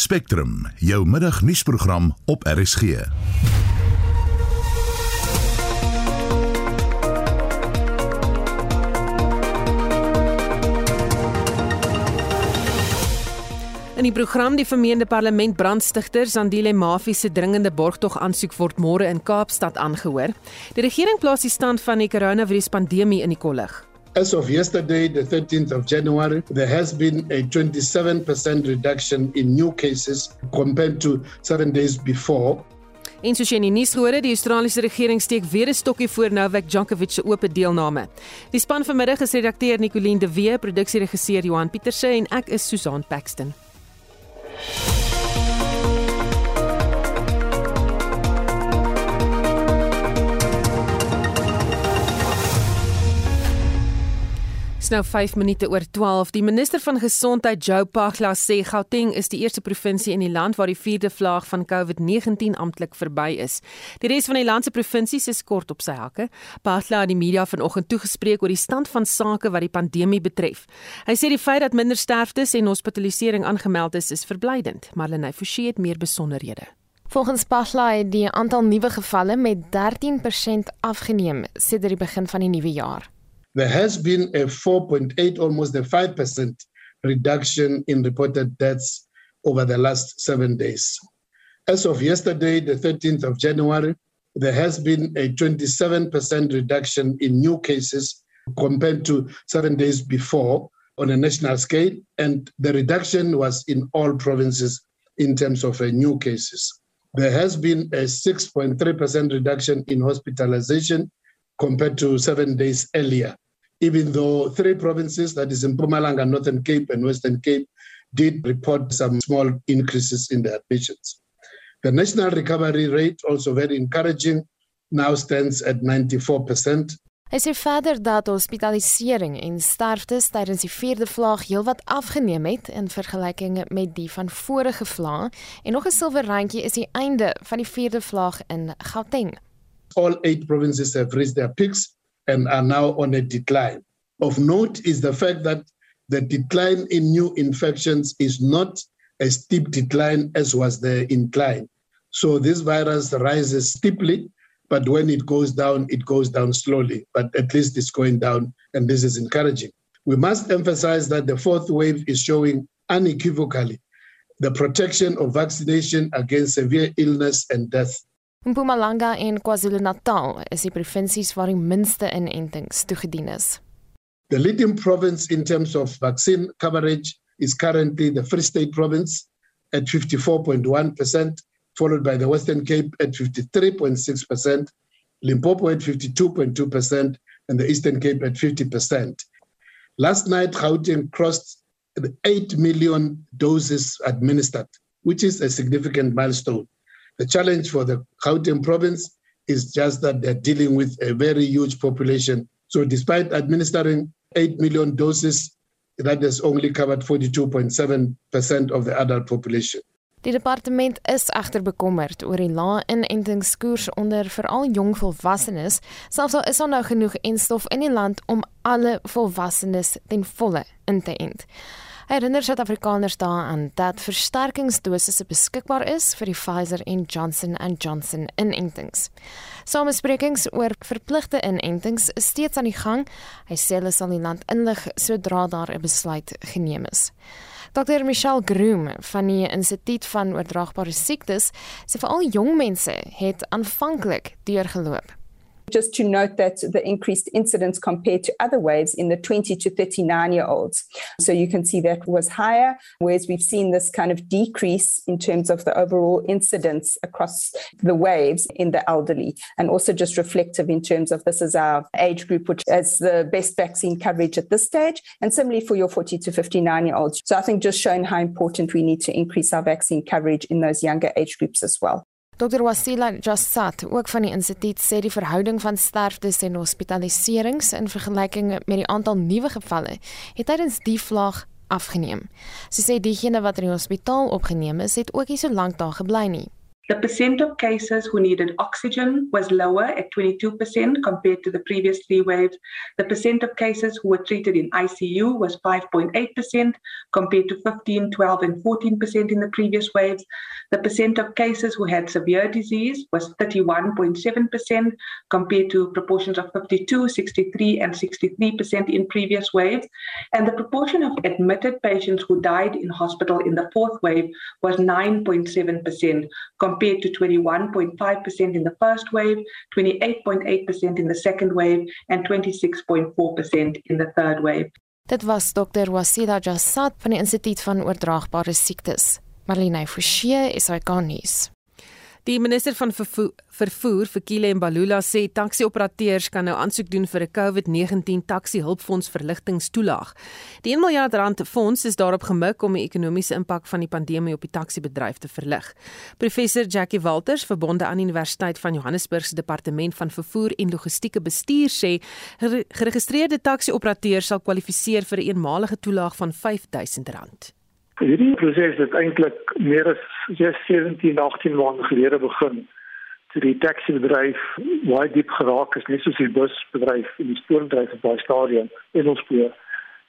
Spectrum, jou middagnuusprogram op RSG. In die program die vermeende parlement brandstigter Zandile Mafi se dringende borgtog aansoek word môre in Kaapstad aangehoor. Die regering plaas die stand van die koronaviruspandemie in die kollig. As of yesterday, the 13th of January, there has been a 27% reduction in new cases compared to seven days before. En soos jy in die nuus gehoor het, die Australiese regering steek weer 'n stokkie voor Novak Djokovic se oop deelname. Die span vanmiddag is redakteur Nicoline de Wee, produksieregisseur Johan Pieterse en ek is Susan Paxton. Nou 5 minute oor 12. Die minister van Gesondheid, Joe Pagla, sê Gauteng is die eerste provinsie in die land waar die vierde vlaag van COVID-19 amptelik verby is. Die res van die land se provinsies is kort op sy hakke. Pagla het die media vanoggend toegespreek oor die stand van sake wat die pandemie betref. Hy sê die feit dat minder sterftes en hospitalisering aangemeld is, is verblydend, maar Lenay Forsie het meer besonderhede. Volgens Pagla het die aantal nuwe gevalle met 13% afgeneem sedert die begin van die nuwe jaar. There has been a 4.8, almost a 5% reduction in reported deaths over the last seven days. As of yesterday, the 13th of January, there has been a 27% reduction in new cases compared to seven days before on a national scale, and the reduction was in all provinces in terms of uh, new cases. There has been a 6.3% reduction in hospitalization compared to seven days earlier, even though three provinces, that is in Mpumalanga, Northern Cape, and Western Cape, did report some small increases in their admissions. The national recovery rate, also very encouraging, now stands at 94%. Hy sê verder dat hospitalisering en sterftes tydens die vierde vlaag heelwat afgeneem het in vergelyking met die van vorige vlae en nog 'n silwer randjie is die einde van die vierde vlaag in Gauteng. All eight provinces have reached their peaks and are now on a decline. Of note is the fact that the decline in new infections is not a steep decline as was the incline. So this virus rises steeply, but when it goes down, it goes down slowly, but at least it's going down, and this is encouraging. We must emphasize that the fourth wave is showing unequivocally the protection of vaccination against severe illness and death Mpumalanga en KwaZulu-Natal is die provinsies waar die minste inentings toegedien is. The leading province in terms of vaccine coverage is currently the Free State province at 54.1%, followed by the Western Cape at 53.6%, Limpopo at 52.2%, and the Eastern Cape at 50%. Last night, Gauteng crossed the 8 million doses administered, which is a significant milestone. The challenge for the Gauteng province is just that they're dealing with a very huge population. So despite administering 8 million doses, that has only covered 42.7% of the adult population. Die departement is egter bekommerd oor die lae inentingskoers onder veral jong volwassenes, selfs al is daar nou genoeg enstof in die land om alle volwassenes ten volle in te ent. Herinner Suid-Afrikaners daaraan dat versterkingsdosisse beskikbaar is vir die Pfizer en Johnson & Johnson inentings. Samesprekings oor verpligte inentings is steeds aan die gang. Hy sê hulle sal die land inlig sodra daar 'n besluit geneem is. Dr. Michelle Groom van die Instituut van Oordraagbare Siektes sê veral jong mense het aanvanklik deurgeloop. Just to note that the increased incidence compared to other waves in the 20 to 39 year olds. So you can see that was higher, whereas we've seen this kind of decrease in terms of the overall incidence across the waves in the elderly, and also just reflective in terms of this is our age group, which has the best vaccine coverage at this stage, and similarly for your 40 to 59 year olds. So I think just showing how important we need to increase our vaccine coverage in those younger age groups as well. Dr Wasila Jassat, ook van die instituut, sê die verhouding van sterftes en hospitaliserings in vergelyking met die aantal nuwe gevalle het tydens die vlaag afgeneem. Sy sê diegene wat in die hospitaal opgeneem is, het ook nie so lank daar gebly nie. The percent of cases who needed oxygen was lower at 22% compared to the previous three waves. The percent of cases who were treated in ICU was 5.8% compared to 15, 12, and 14% in the previous waves. The percent of cases who had severe disease was 31.7% compared to proportions of 52, 63, and 63% in previous waves. And the proportion of admitted patients who died in hospital in the fourth wave was 9.7% compared to 21.5% in the first wave, 28.8% in the second wave, and 26.4% in the third wave. Dit was Dr. Wasila Jassat van die Instituut van Oordraagbare Siektes. Marlene Forsie, SAK nuus. Die minister van vervoer, vervoer Fikile Mbalula sê taxi-operateurs kan nou aansoek doen vir 'n COVID-19 taxi-hulpfonds verligtingstoelaag. Die 1 miljard rand fonds is daarop gemik om die ekonomiese impak van die pandemie op die taxi-bedryf te verlig. Professor Jackie Walters, verbonde aan Universiteit van Johannesburg se departement van vervoer en logistieke bestuur sê geregistreerde taxi-operateurs sal kwalifiseer vir 'n eenmalige toelaag van R5000. Hierdie proses het eintlik meer as 17, 18 maande gelede begin. Toe die taxi-bedryf baie diep geraak is, net soos die busbedryf en die spoorwegdryf op baie stadium in ons spoor.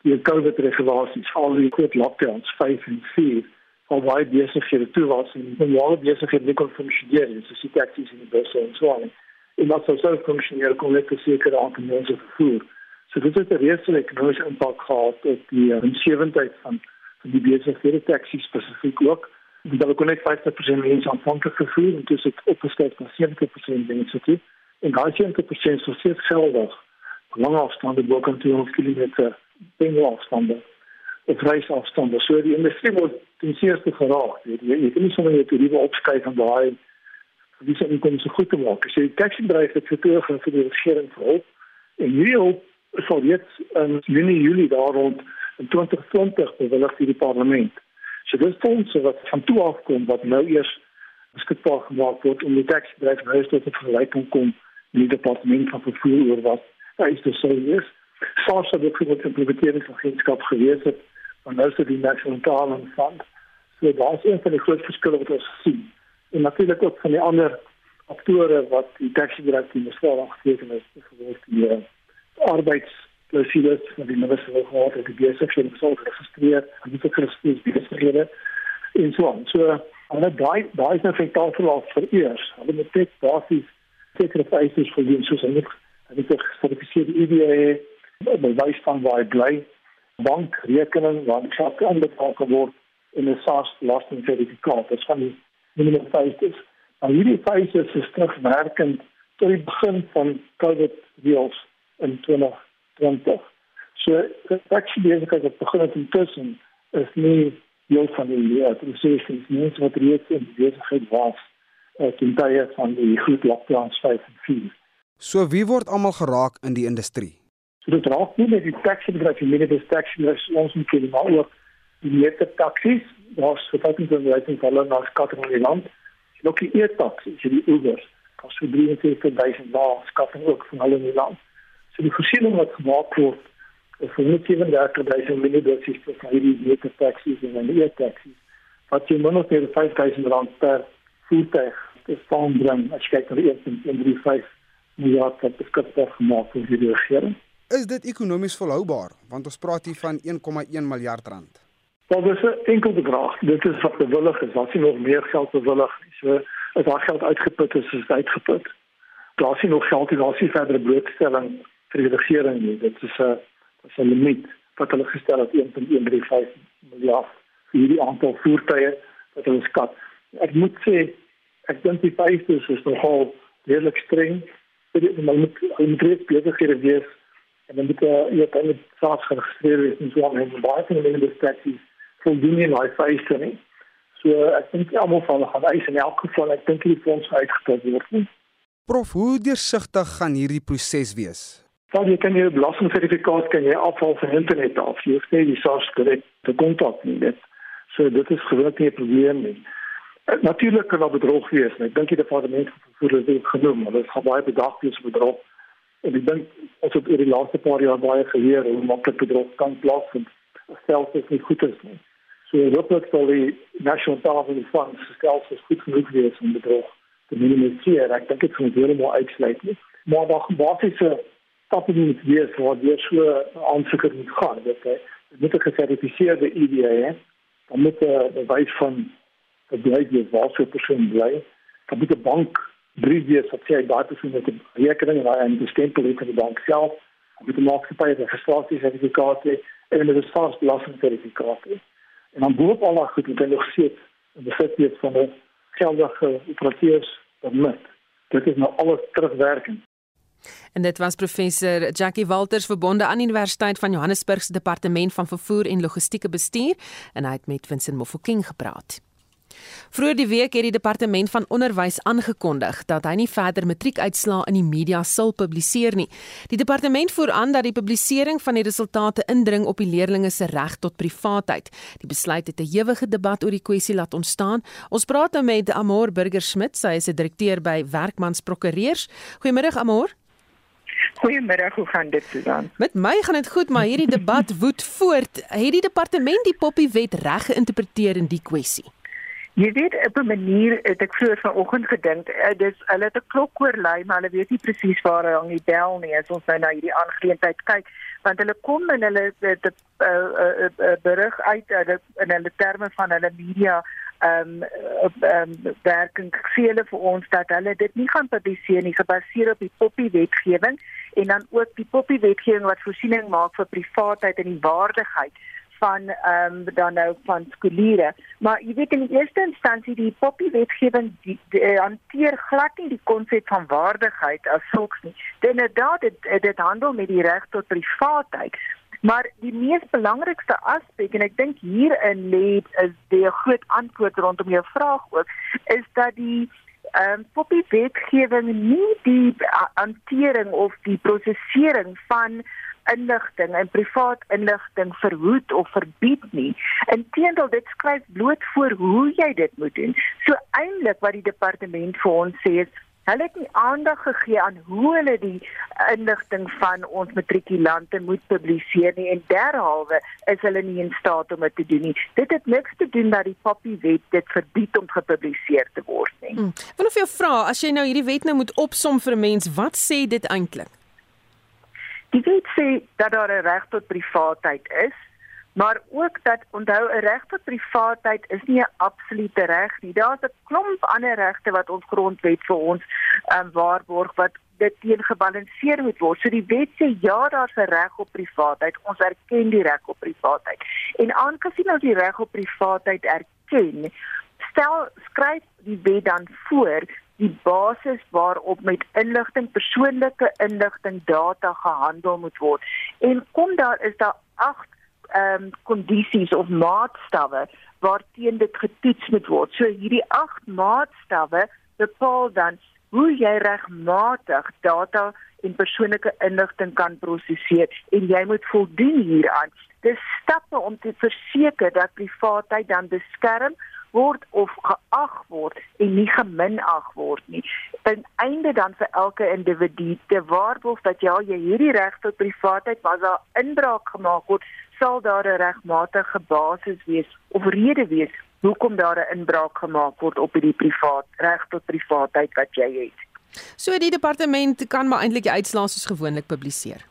Die COVID-regulasies, al die groot lockdowns 5 en 4, al baie besighede toe was en normale besighede nie kon funksioneer nie, soos die taxis en die busse en so aan. En wat sou sou funksioneer kon net seker aantal mense vervoer. So dit het 'n reuse ekonomiese impak gehad op die insewendheid van van die besighede taxi spesifiek ook. Dit het ook net 50% mense aanvanklik vervoer en dis opgestel van 70% mense toe. En daai 70% sou steeds geldig. Lange afstande bo kan 200 km binne afstande. Dit reis afstande. So die industrie word ten eerste geraak. Jy, jy, jy kan nie sommer net hierdie opskuif en daai wie se inkomste goed te maak. As jy taxi bedryf het vertoog en vir die regering verhoop en hierdie hulp sal jetzt in Junie Julie daar rond in 2020 bewillig deur die parlement. So dis fondse wat van toe af kom wat nou eers beskikbaar gemaak word om die taxbedryf nou tot 'n vergelyking kom met die departement van vervoer oor wat eis te sê is. SARS het ook vir die implementeringsagentskap gewees het van nou so die National Talent Fund. So daar's een van die groot verskille wat ons sien. En natuurlik ook van die ander aktore wat die taxibedryf in die swaar geteken is, byvoorbeeld die arbeids klausules van die minister gehad het die besighede sou geregistreer en dit geregistreer besighede en so aan. So hulle daai daai is nou vir tafel vir eers. Hulle moet net basies sekere vereistes voldoen soos hulle hulle het gesertifiseerde EBA bewys van waar hy bly, bankrekening waar hy sake aanbetaal word en 'n SARS belastingsertifikaat. Dit van die minimum vereistes. Maar hierdie vereistes is terugwerkend tot die begin van COVID reëls in 20 20. So actually besigheid wat begin het intussen is nie deel van die leer proses nie, net wat reeds in besigheid was uh, ten tye van die groot lockdowns 5 en 4. So wie word almal geraak in die industrie? So dit raak nie net die taxi bedryf nie, dit is taxi bedryf ons moet kyk maar ook die meeste taksies, daar's verwagting van die van hulle na skatting in die land. En ook die e-taksies, die Ubers, kos vir 33000 daar skatting ook van hulle in die land. So die voorsiening wat gemaak word is vir net 37000 minibusses vir hierdie meter taxis en die air taxis. Wat jy moet net 5000 rand per voertuig te staan bring as jy kyk na die 1.35 miljard wat beskikbaar gemaak word deur die regering. Is dit ekonomies volhoubaar want ons praat hier van 1,1 miljard rand. Wel dis 'n enkel bedrag. Dit is wat bewillig is. Daar's nie nog meer geld bewillig nie. So as daai geld uitgeput is, is dit uitgeput. Daar's nie nog geld, daar's nie verdere blootstelling vir die regering nie. Dit is 'n is 'n limiet wat hulle gestel het 1.135 miljard vir hierdie aantal voertuie wat hulle skat. Ek moet sê ek dink die pryse is nogal redelik streng. Dit is maar met omtrent besighede wees en dan moet jy jy kan dit self geregistreer wees en so aan en baie van die instansies voldoen nie daai vereistes nie. So ek dink almal van hulle gaan eis in elk geval ek dink die fonds uitgestel word. Prof, hoe deursigtig gaan hierdie proses wees? Dan jy kan jou belastingsertifikaat kan jy afhaal van internet af. Jy hoef nie die SARS direk te kontak nie. Dit so dit is gewoonlik nie 'n probleem nie. Eh, natuurlik kan daar bedrog wees. Ek dink die departement vervoer het dit genoem, maar dit gaan baie bedag wees bedrog. En ek dink ons het oor die laaste paar jaar baie geleer hoe maklik bedrog kan plaasvind. Selfs as dit goed is nie. So hooplik sal die National Savings Fund stelsels goed genoeg wees om bedrog te minimaliseer. Ek dink dit gaan heeltemal uitsluit nie. Maar daar basiese stappe moet wees waar jy so aansoeker moet gaan. Dit moet 'n gesertifiseerde ID hê. Dan moet 'n bewys van dat jy die waarse persoon bly. Dan moet 'n bank brief wees wat sê daai persoon het 'n rekening en hy het 'n stempel in die bank self. Moet 'n maatskappy 'n registrasiesertifikaat en 'n staatsbelastingsertifikaat hê. En dan boop al daai goed moet hy nog sit en besit weet van 'n geldige operateurs permit. Dit is nou alles terugwerkend. En dit was professor Jackie Walters verbonde aan Universiteit van Johannesburg se departement van vervoer en logistieke bestuur en hy het met Vincent Mofokeng gepraat. Vroeger die week het die departement van onderwys aangekondig dat hy nie verder matriekuitslae in die media sal publiseer nie. Die departement voer aan dat die publisering van die resultate indring op die leerders se reg tot privaatheid. Die besluit het 'n ewige debat oor die kwessie laat ontstaan. Ons praat nou met Amor Burger Smit, sy is 'n direkteur by Werkmans Prokureurs. Goeiemôre Amor. Goeiemôre, hoe gaan dit Susan? Met my gaan dit goed, maar hierdie debat woed voort. Het die departement die poppiewet reg geïnterpreteer in die kwessie? Jy weet op 'n manier het ek vroeër vanoggend gedink, uh, dis hulle het 'n klok oorlei, maar hulle weet nie presies waar hy hang die bel nie as ons nou na hierdie aangeleentheid kyk, want hulle kom en hulle het 'n uh, uh, uh, berig uit uh, in hulle terme van hulle media ehm um, ehm um, werking sê hulle vir ons dat hulle dit nie gaan publiseer nie gebaseer op die poppy wetgewing en dan ook die poppy wetgewing wat voorsiening maak vir privaatheid en die waardigheid van ehm um, dan nou van skooliere. Maar jy weet in die eerste instansie die poppy wetgewing eh, hanteer glad nie die konsep van waardigheid as sulks nie. Dit inderdaad dit, dit handel met die reg tot privaatheid. Maar die mees belangrikste aspek en ek dink hierin lê is die groot antwoord rondom jou vraag ook is dat die ehm um, poppy wetgewing nie die hantering of die prosesering van inligting en privaat inligting verhoed of verbied nie. Inteendeel dit skryf bloot voor hoe jy dit moet doen. So eintlik wat die departement vir ons sê is Hulle het nie aandag gegee aan hoe hulle die inligting van ons matrikulante moet publiseer nie en derhalwe is hulle nie in staat om dit te doen nie. Dit het niks te doen dat die Poppy wet dit verbied om gepubliseer te word nie. Hmm. Wil of jy vra as jy nou hierdie wet nou moet opsom vir 'n mens, wat sê dit eintlik? Die wet sê dat daar 'n reg tot privaatheid is, maar ook dat onthou 'n reg tot privaatheid is nie 'n absolute reg nie. Daar's 'n klomp ander regte wat ons grondwet vir ons um, waarborg wat dit teen gebalanseer moet word. So die wet sê ja, daar's 'n reg op privaatheid. Ons erken die reg op privaatheid. En aangesien ons die reg op privaatheid erken, stel skryf die wet dan voor die basis waarop met inligting persoonlike inligting data gehandel moet word. En kom daar is daar agt ehm um, kondisies of maatstawwe waarteen dit getoets moet word. So hierdie agt maatstawwe bepaal dan hoe jy regmatig data en persoonlike inligting kan prosesseer en jy moet voldoen hieraan. Dis stappe om te verseker dat privaatheid dan beskerm word of geag word en nie geminag word nie. Ten einde dan vir elke individu te waarborg dat ja, jy hierdie reg tot privaatheid was daar inbraak gemaak word, sal daar 'n regmatige basis wees of rede wees hoekom daar 'n inbraak gemaak word op hierdie privaat reg tot privaatheid wat jy het. So die departement kan maar eintlik die uitslae soos gewoonlik publiseer.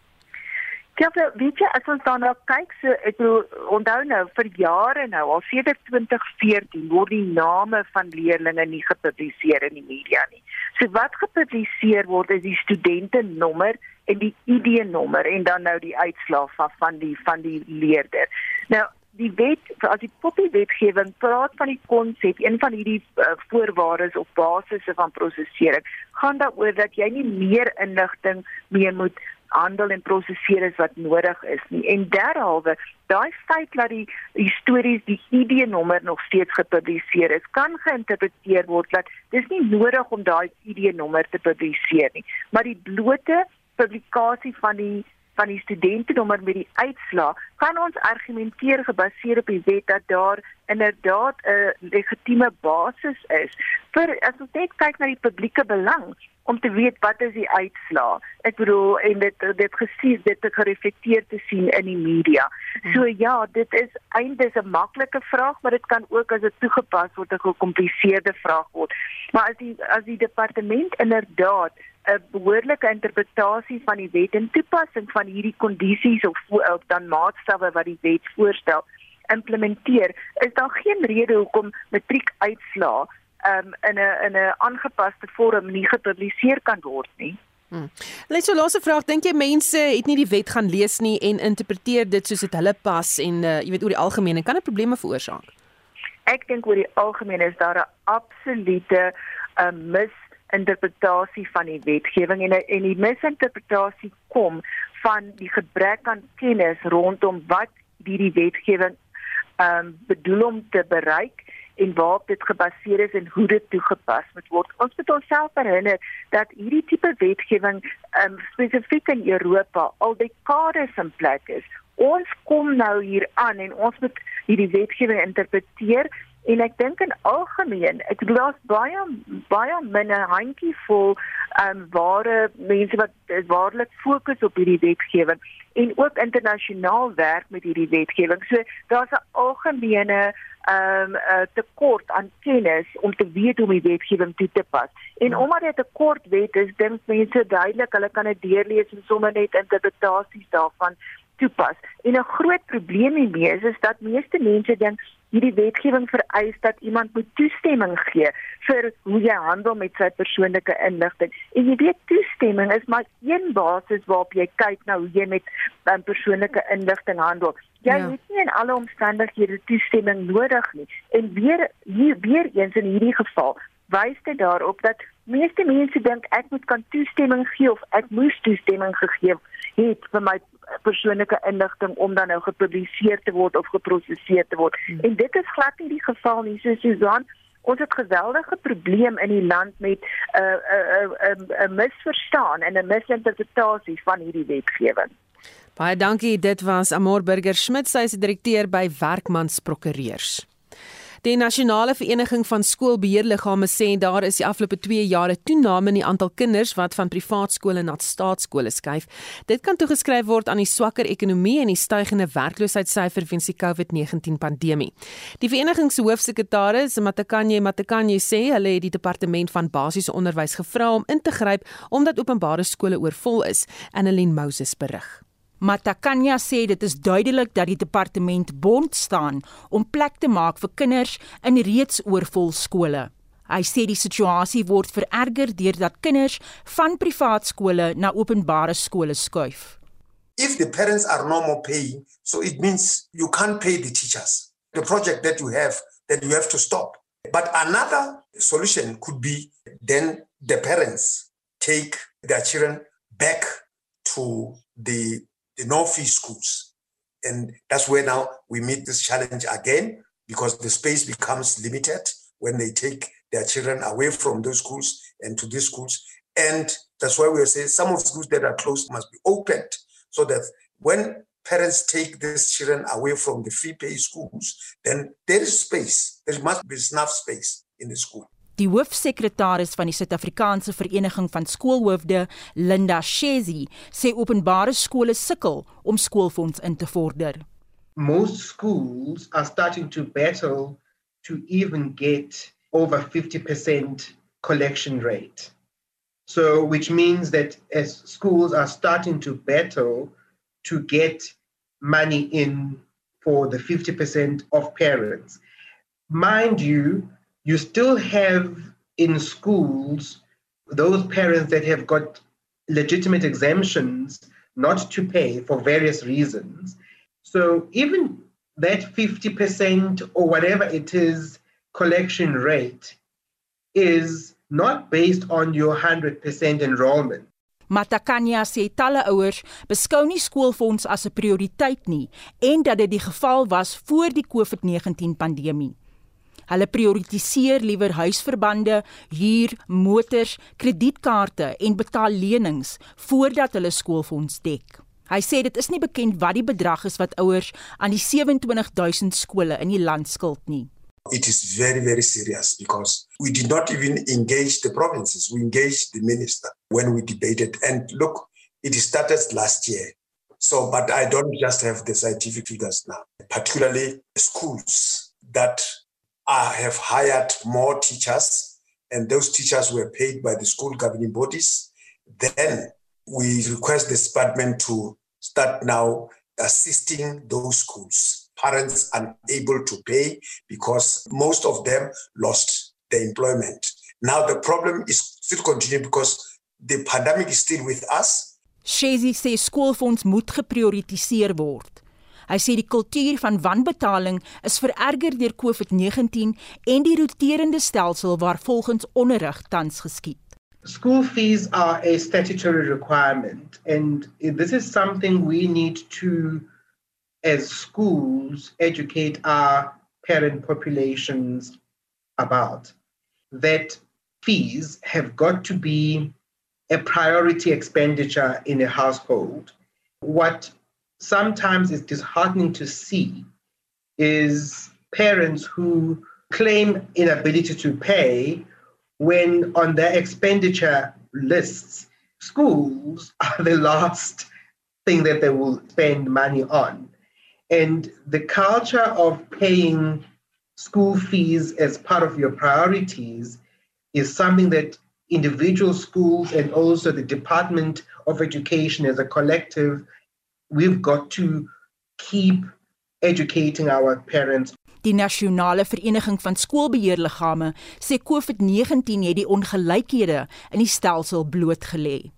Ja, weet jy, as ons dan nou kyk, so ek bedoel, onthou nou vir jare nou, al sedert 2014 word die name van leerders nie gepubliseer in die media nie. So wat gepubliseer word is die studentenommer en die ID-nommer en dan nou die uitslaag van die van die leerder. Nou die wet as die poppy wetgewing praat van die konsep een van hierdie uh, voorwaardes of basisse van prosesering gaan daaroor dat jy nie meer inligting meer moet handel en prosesseer is wat nodig is nie. En derhalwe, daai feit dat die histories die ID-nommer nog steeds gepubliseer is, kan geïnterpreteer word dat dis nie nodig om daai ID-nommer te publiseer nie, maar die blote publikasie van die van die studentenommer met die uitslaa kan ons argumenteer gebaseer op die wet dat daar inderdaad 'n legitieme basis is vir as ons net kyk na die publieke belang om te weet wat is die uitslaa. Ek bedoel en dit dit gesien dit te gereflekteer te sien in die media. So ja, dit is eintlik 'n maklike vraag, maar dit kan ook as dit toegepas word 'n gekompliseerde vraag word. Maar as die as die departement inderdaad 'n behoorlike interpretasie van die wet en toepassing van hierdie kondisies of, of dan maatstawwe wat die wet voorstel implementeer, is daar geen rede hoekom matriekuitslae um, in 'n in 'n aangepaste vorm nie gepubliseer kan word nie. Hmm. Net so laaste vraag, dink jy mense het nie die wet gaan lees nie en interpreteer dit soos dit hulle pas en uh, jy weet oor die algemeen en kan dit probleme veroorsaak? Ek dink oor die algemeen is daar 'n absolute uh, misinterpretasie van die wetgewing en en die misinterpretasie kom van die gebrek aan kennis rondom wat hierdie wetgewing ehm um, bedoel om te bereik en waarop dit gebaseer is en hoe dit toegepas moet word. Ons moet onsself herinner dat hierdie tipe wetgewing um, spesifiek in Europa al dekades in plek is. Ons kom nou hier aan en ons moet hierdie wetgewing interpreteer en ek dink in algemeen, ek bedoel daar's baie baie minne handjievol ehm um, ware mense wat waarlik fokus op hierdie wetgewing en ook internasionaal werk met hierdie wetgewing. So daar's 'n algemene ehm um, uh, tekort aan kennis om te weet hoe om die wetgewing toe te pas. En omdat dit 'n kort wet is, dink mense duidelik hulle kan dit deurlees en sommer net interpretasies daarvan toepas. En 'n groot probleem hiermee is, is dat meeste mense dink hierdie wetgewing vereis dat iemand moet toestemming gee vir hoe jy handel met sy persoonlike inligting. En jy weet toestemming is maar een basis waarop jy kyk na hoe jy met um, persoonlike inligting handel. Jy ja. het nie in alle omstandighede toestemming nodig nie. En weer hier weer eens in hierdie geval wys dit daarop dat meeste mense dink ek moet kan toestemming gee of ek moes toestemming gegee het vir my persoonlike inligting om dan nou gepubliseer te word of geproseseer te word. Hmm. En dit is glad nie die geval nie, so Susan. Ons het geweldige probleem in die land met 'n uh, 'n uh, 'n uh, 'n misverstaan en 'n misinterpretasie van hierdie wetgewing. Baie dankie. Dit was Amor Burger Schmidt, sy is direkteur by Werkmans Prokureurs. Die nasionale vereniging van skoolbeheerliggame sê daar is die afgelope 2 jare toename in die aantal kinders wat van privaat skole na staatskole skuif. Dit kan toegeskryf word aan die swakker ekonomie en die stygende werkloosheidssyfer weens die COVID-19 pandemie. Die vereniging se hoofsekretaris, Matakanye Matakanye sê hulle het die departement van basiese onderwys gevra om in te gryp omdat openbare skole oorvol is. Annelien Moses berig. Matakanya sê dit is duidelik dat die departement bond staan om plek te maak vir kinders in reeds oorvol skole. Hy sê die situasie word vererger deurdat kinders van privaat skole na openbare skole skuif. If the parents are no more paying, so it means you can't pay the teachers. The project that you have, then you have to stop. But another solution could be then the parents take their children back to the the no fee schools. And that's where now we meet this challenge again because the space becomes limited when they take their children away from those schools and to these schools. And that's why we are saying some of the schools that are closed must be opened so that when parents take these children away from the fee pay schools, then there is space. There must be enough space in the school. Die hoofsekretaris van die Suid-Afrikaanse Vereniging van Skoolhoofde, Linda Shezi, sê openbare skole sukkel om skoolfonds in te vorder. Most schools are starting to battle to even get over 50% collection rate. So which means that as schools are starting to battle to get money in for the 50% of parents. Mind you, you still have in schools those parents that have got legitimate exemptions not to pay for various reasons. So even that 50% or whatever it is collection rate is not based on your 100% enrollment. Matakanya sê talle ouers beskou nie skoolfonds as 'n prioriteit nie en dat dit die geval was voor die COVID-19 pandemie. Hulle prioritiseer liewer huisverbande, huur, motors, kredietkaarte en betaal lenings voordat hulle skoolfonds dek. Hy sê dit is nie bekend wat die bedrag is wat ouers aan die 27000 skole in die land skuld nie. It is very, very serious because we did not even engage the provinces. We engaged the minister when we debated. And look, it started last year. So, but I don't just have the scientific figures now, particularly schools that are, have hired more teachers, and those teachers were paid by the school governing bodies. Then we request the department to start now assisting those schools. Parents unable to pay because most of them lost their employment. Now the problem is still continuing because the pandemic is still with us Shezi sê skoolfonds moet geprioritiseer word. Hy sê die kultuur van wanbetaling is vererger deur COVID-19 en die roterende stelsel waar volgens onderrig tans geskied. School fees are a statutory requirement and this is something we need to as schools educate our parent populations about that fees have got to be a priority expenditure in a household. What sometimes is disheartening to see is parents who claim inability to pay when on their expenditure lists, schools are the last thing that they will spend money on. And the culture of paying school fees as part of your priorities is something that individual schools and also the Department of Education as a collective, we've got to keep educating our parents. Die nasionale vereniging van skoolbeheerliggame sê COVID-19 het die ongelykhede in die stelsel blootgelê.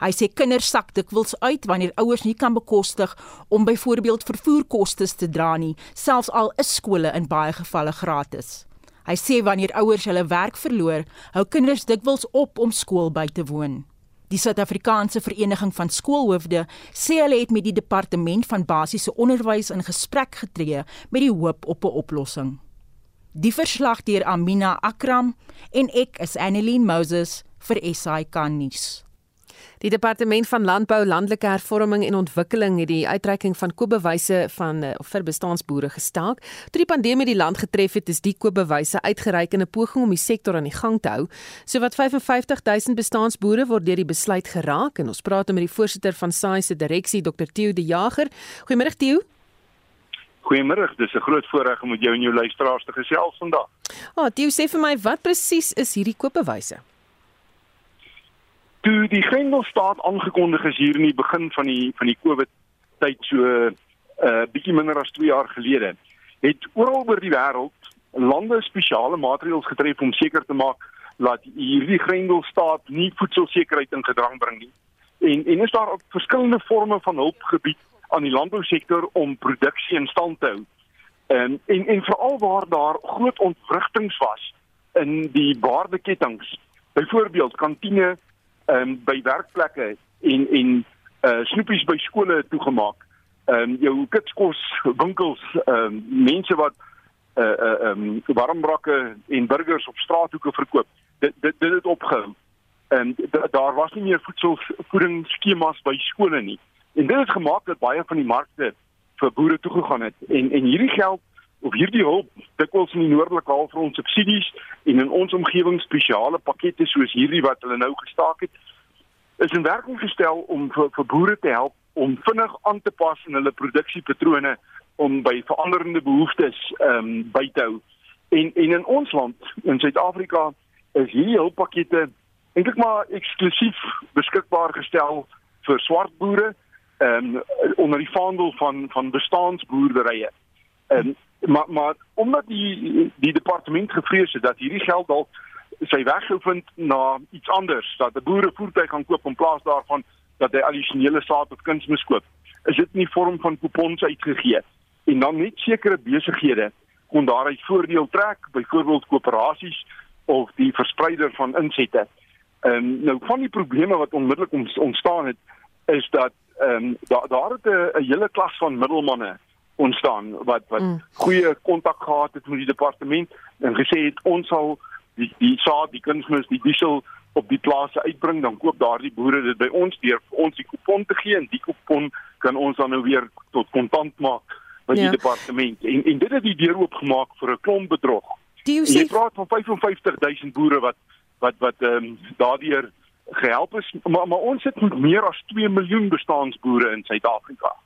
Hy sê kinders sak dikwels uit wanneer ouers nie kan bekostig om byvoorbeeld vervoerkoste te dra nie, selfs al is skole in baie gevalle gratis. Hy sê wanneer ouers hulle werk verloor, hou kinders dikwels op om skool by te woon. Die Suid-Afrikaanse Vereniging van Skoolhoofde sê hulle het met die departement van basiese onderwys in gesprek getree met die hoop op 'n oplossing. Die verslag deur Amina Akram en ek is Annelien Moses vir SAK nuus. Die departement van landbou, landelike hervorming en ontwikkeling het die uitreiking van koopbewyse van eh, vir bestaansboere gestaak. Toe die pandemie die land getref het, is die koopbewyse uitgereik in 'n poging om die sektor aan die gang te hou. Sowat 55000 bestaansboere word deur die besluit geraak en ons praat met die voorsitter van SAI se direksie, Dr. Theo De Jager. Goeiemôre Theo. Goeiemôre, dis 'n groot voorreg om met jou en jou luisteraars te gesels vandag. Ah, oh, Theo sê vir my, wat presies is hierdie koopbewyse? Toe die Grendelstaat aangekondig is hier in die begin van die van die Covid tyd so 'n uh, bietjie minder as 2 jaar gelede het oral oor die wêreld lande spesiale maatreëls getref om seker te maak dat hierdie Grendelstaat nie voedselsekerheid in gedrang bring nie. En en is daar ook verskillende forme van hulp gebied aan die landbousektor om produksie in stand te hou? En en, en veral waar daar groot ontwrigtinge was in die waardeketTINGS byvoorbeeld kantine ehm um, by werkplekke en en uh snoepies by skole toegemaak. Ehm um, jou kitskos winkels ehm um, mense wat uh uh ehm um, warmbrakke en burgers op straathoeke verkoop. Dit dit dit het opgehou. En daar was nie meer voedselvoedingsskemas by skole nie. En dit het gemaak dat baie van die markte vir boere toegegaan het en en hierdie geld of hierdie hulp dikwels in die noordelike halfrond subsidies en in ons omgewing spesiale pakkette soos hierdie wat hulle nou gestaak het is in werking gestel om vir, vir boere te help om vinnig aan te pas in hulle produksiepatrone om by veranderende behoeftes ehm um, by te hou. En en in ons land in Suid-Afrika is hierdie hulppakkette eintlik maar eksklusief beskikbaar gestel vir swart boere ehm um, onder die vaandel van van bestaansboerderye. En maar maar omdat die die departement gevrees het dat hierdie geld dalk sy weg sou vind na iets anders dat 'n boere voertuig gaan koop in plaas daarvan dat hy addisionele saad of kunsmis koop is dit nie vorm van kupons uitgegee en dan net sekere besighede kon daaruit voordeel trek byvoorbeeld koöperasies of die verspreider van insette. Ehm um, nou van die probleme wat onmiddellik ontstaan het is dat ehm um, daar daar het 'n hele klas van middelmanne ontstaan wat wat mm. goeie kontak gehad het met die departement en gesê het ons sal die die saad, die kunsmis, die diesel op die plase uitbring, dan koop daardie boere dit by ons deur vir ons die kupon te gee en die kupon kan ons dan nou weer tot kontant maak by ja. die departement. En en dit het die deur oopgemaak vir 'n klomp bedrog. Jy praat van 55000 boere wat wat wat ehm um, daardeur gehelp is, maar maar ons het met meer as 2 miljoen bestaansboere in Suid-Afrika.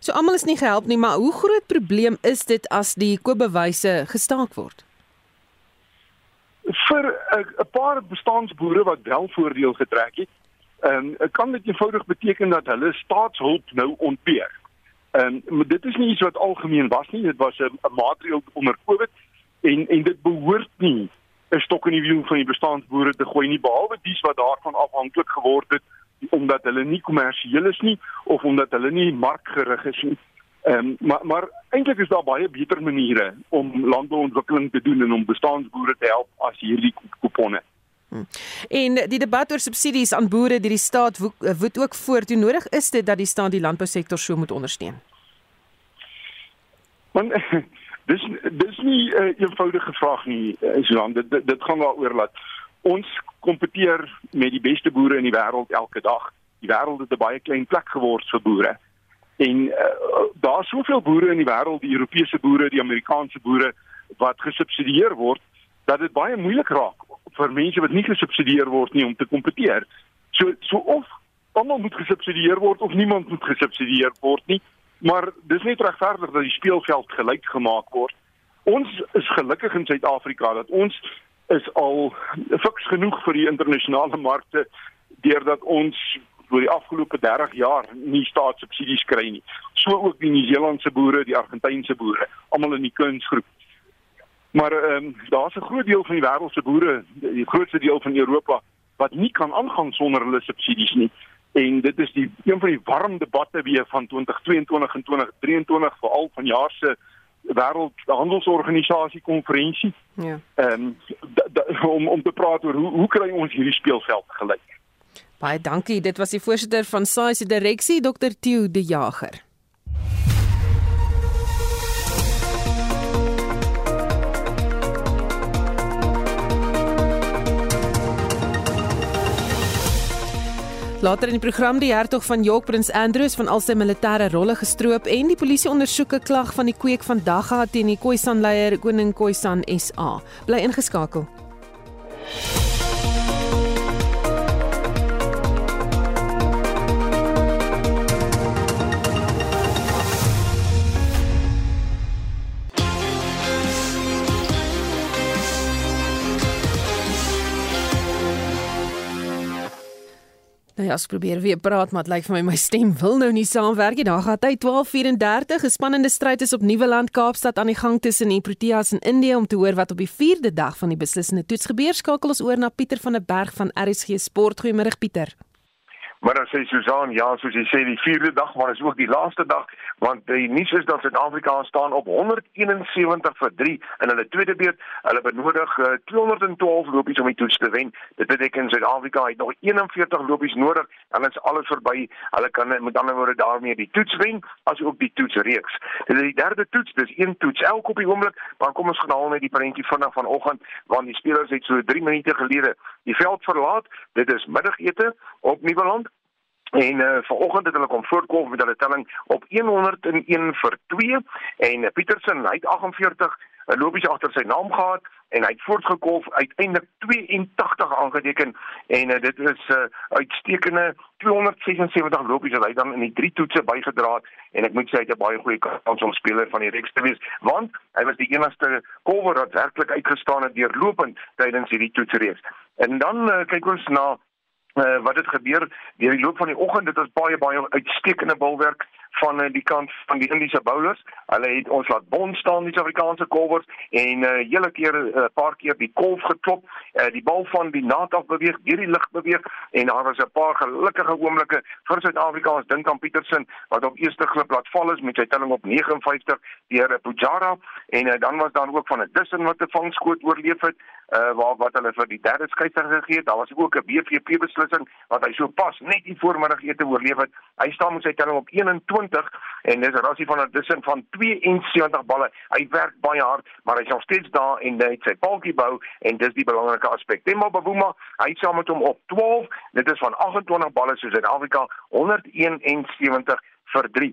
So almal is nie gehelp nie, maar hoe groot probleem is dit as die koopbewyse gestaak word? vir 'n paar bestaansboere wat wel voordeel getrek het, ehm um, kan dit eenvoudig beteken dat hulle staatshulp nou ontbeer. Ehm um, dit is nie iets wat algemeen was nie, dit was 'n maatreël onder Covid en en dit behoort nie 'n stok in die wiel van die bestaansboere te gooi nie behalwe dies wat daarvan afhanklik geword het omdat hulle nie kommersieel is nie of omdat hulle nie markgerig is nie. Ehm um, maar maar eintlik is daar baie beter maniere om landbouontwikkeling te doen en om bestaansboere te help as hierdie kuponne. Hmm. En die debat oor subsidies aan boere deur die staat woed ook voort. Hoe nodig is dit dat die staat die landbousektor so moet ondersteun? Want dis dis nie 'n uh, eenvoudige vraag nie, Susan. Dit, dit dit gaan daaroor dat ons kompeteer met die beste boere in die wêreld elke dag. Die wêreld het 'n baie klein plek geword vir boere. En uh, daar's soveel boere in die wêreld, die Europese boere, die Amerikaanse boere wat gesubsidieer word dat dit baie moeilik raak vir mense wat nie gesubsidieer word nie om te kompeteer. So so of almal moet gesubsidieer word of niemand moet gesubsidieer word nie, maar dis net regverdig dat die speelveld gelyk gemaak word. Ons is gelukkig in Suid-Afrika dat ons is al fiks genoeg vir die internasionale markte deurdat ons oor die afgelope 30 jaar nie staatssubsidies kry nie. So ook die Nieu-Seelandse boere, die Argentynse boere, almal in die kunsgroep. Maar ehm um, daar's 'n groot deel van die wêreld se boere, die grootste deel van Europa wat nie kan aangaan sonder hulle subsidies nie. En dit is die een van die warm debatte weer van 2022 en 2023 veral van jaar se wêreld handelsorganisasie konferensie. Ja. Ehm um, om om te praat oor hoe hoe kry ons hierdie speelveld gelyk? Baie dankie. Dit was die voorsitter van SAIS se direksie, Dr. Theo De Jager. Later in die program die hertog van York Prins Andrews van al sy militêre rolle gestroop en die polisie ondersoek 'n klag van die kweek van Dagga teen die Khoisan leier koning Khoisan SA. Bly ingeskakel. Ja, ek probeer weer praat, maar dit lyk vir my my stem wil nou nie saamwerk nie. Daar gaan hy 12:34 gespannende stryd is op Nuweland Kaapstad aan die gang tussen die Proteas en Indië om te hoor wat op die 4de dag van die beslissende toets gebeur. Skakel ons oor na Pieter van der Berg van RSG Sport. Goeiemôre Pieter. Maar dan sê Susan, ja, soos jy sê, die 4de dag, maar is ook die laaste dag want die nuus is dat Suid-Afrika staan op 171 vir 3 in hulle tweede beurt. Hulle benodig uh, 212 lopies om die toets te wen. Dit beteken Suid-Afrika het nog 41 lopies nodig en dan is alles verby. Hulle kan met ander woorde daarmee die toets wen as ook die toetsreeks. Dit is die derde toets, dis een toets elke op die oomblik, maar kom ons gaan haal net die prentjie vinnig van vanoggend want die spelers het so 3 minute gelede die veld verlaat. Dit is middagete op Nieuweland En uh, vanoggend het hulle kom voorkom met hulle telling op 101 vir 2 en uh, Petersen hy het 48 'n lopies agter sy naam gehad en hy het voortgekolf uiteindelik 82 aangeteken. En uh, dit is 'n uh, uitstekende 276 lopies wat hy dan in die drie toetse bygedra het. En ek moet sê hy het 'n baie goeie kans om speler van die Rex te wees want hy was die enigste kolwer wat werklik uitgestaan het deurlopend tydens hierdie toetsreeks. En dan uh, kyk ons na uh, wat het gebeur? Deur die loop van die oggend dit was baie baie uitstekende bulwerk van uh, die kant van die Indiese bowlers. Hulle het ons laat bond staan die Suid-Afrikaanse kolwers en 'n uh, hele keer 'n uh, paar keer die kolf geklop. Uh, die bal van die naad af beweeg, deur die lug beweeg en daar was 'n paar gelukkige oomblikke vir Suid-Afrikaans dink aan Petersen wat op eerste glip laat val is met sy telling op 59 deur Pujara en uh, dan was daar ook van 'n Dussen wat 'n vangskoot oorleef het uh, waar wat hulle vir die derde skeieter gegee het. Daar was ook 'n BVP beslissing wat hy so pas net die voormiddagete oorleef het. Hy staan met sy telling op 21 22 en dis Rassie van der Dussen van 72 balle. Hy werk baie hard, maar hy's nog steeds daar en hy het sy paaltjie bou en dis die belangrike aspek. Temba Bavuma, hy saam met hom op 12. Dit is van 28 balle soos Suid-Afrika 171 vir 3.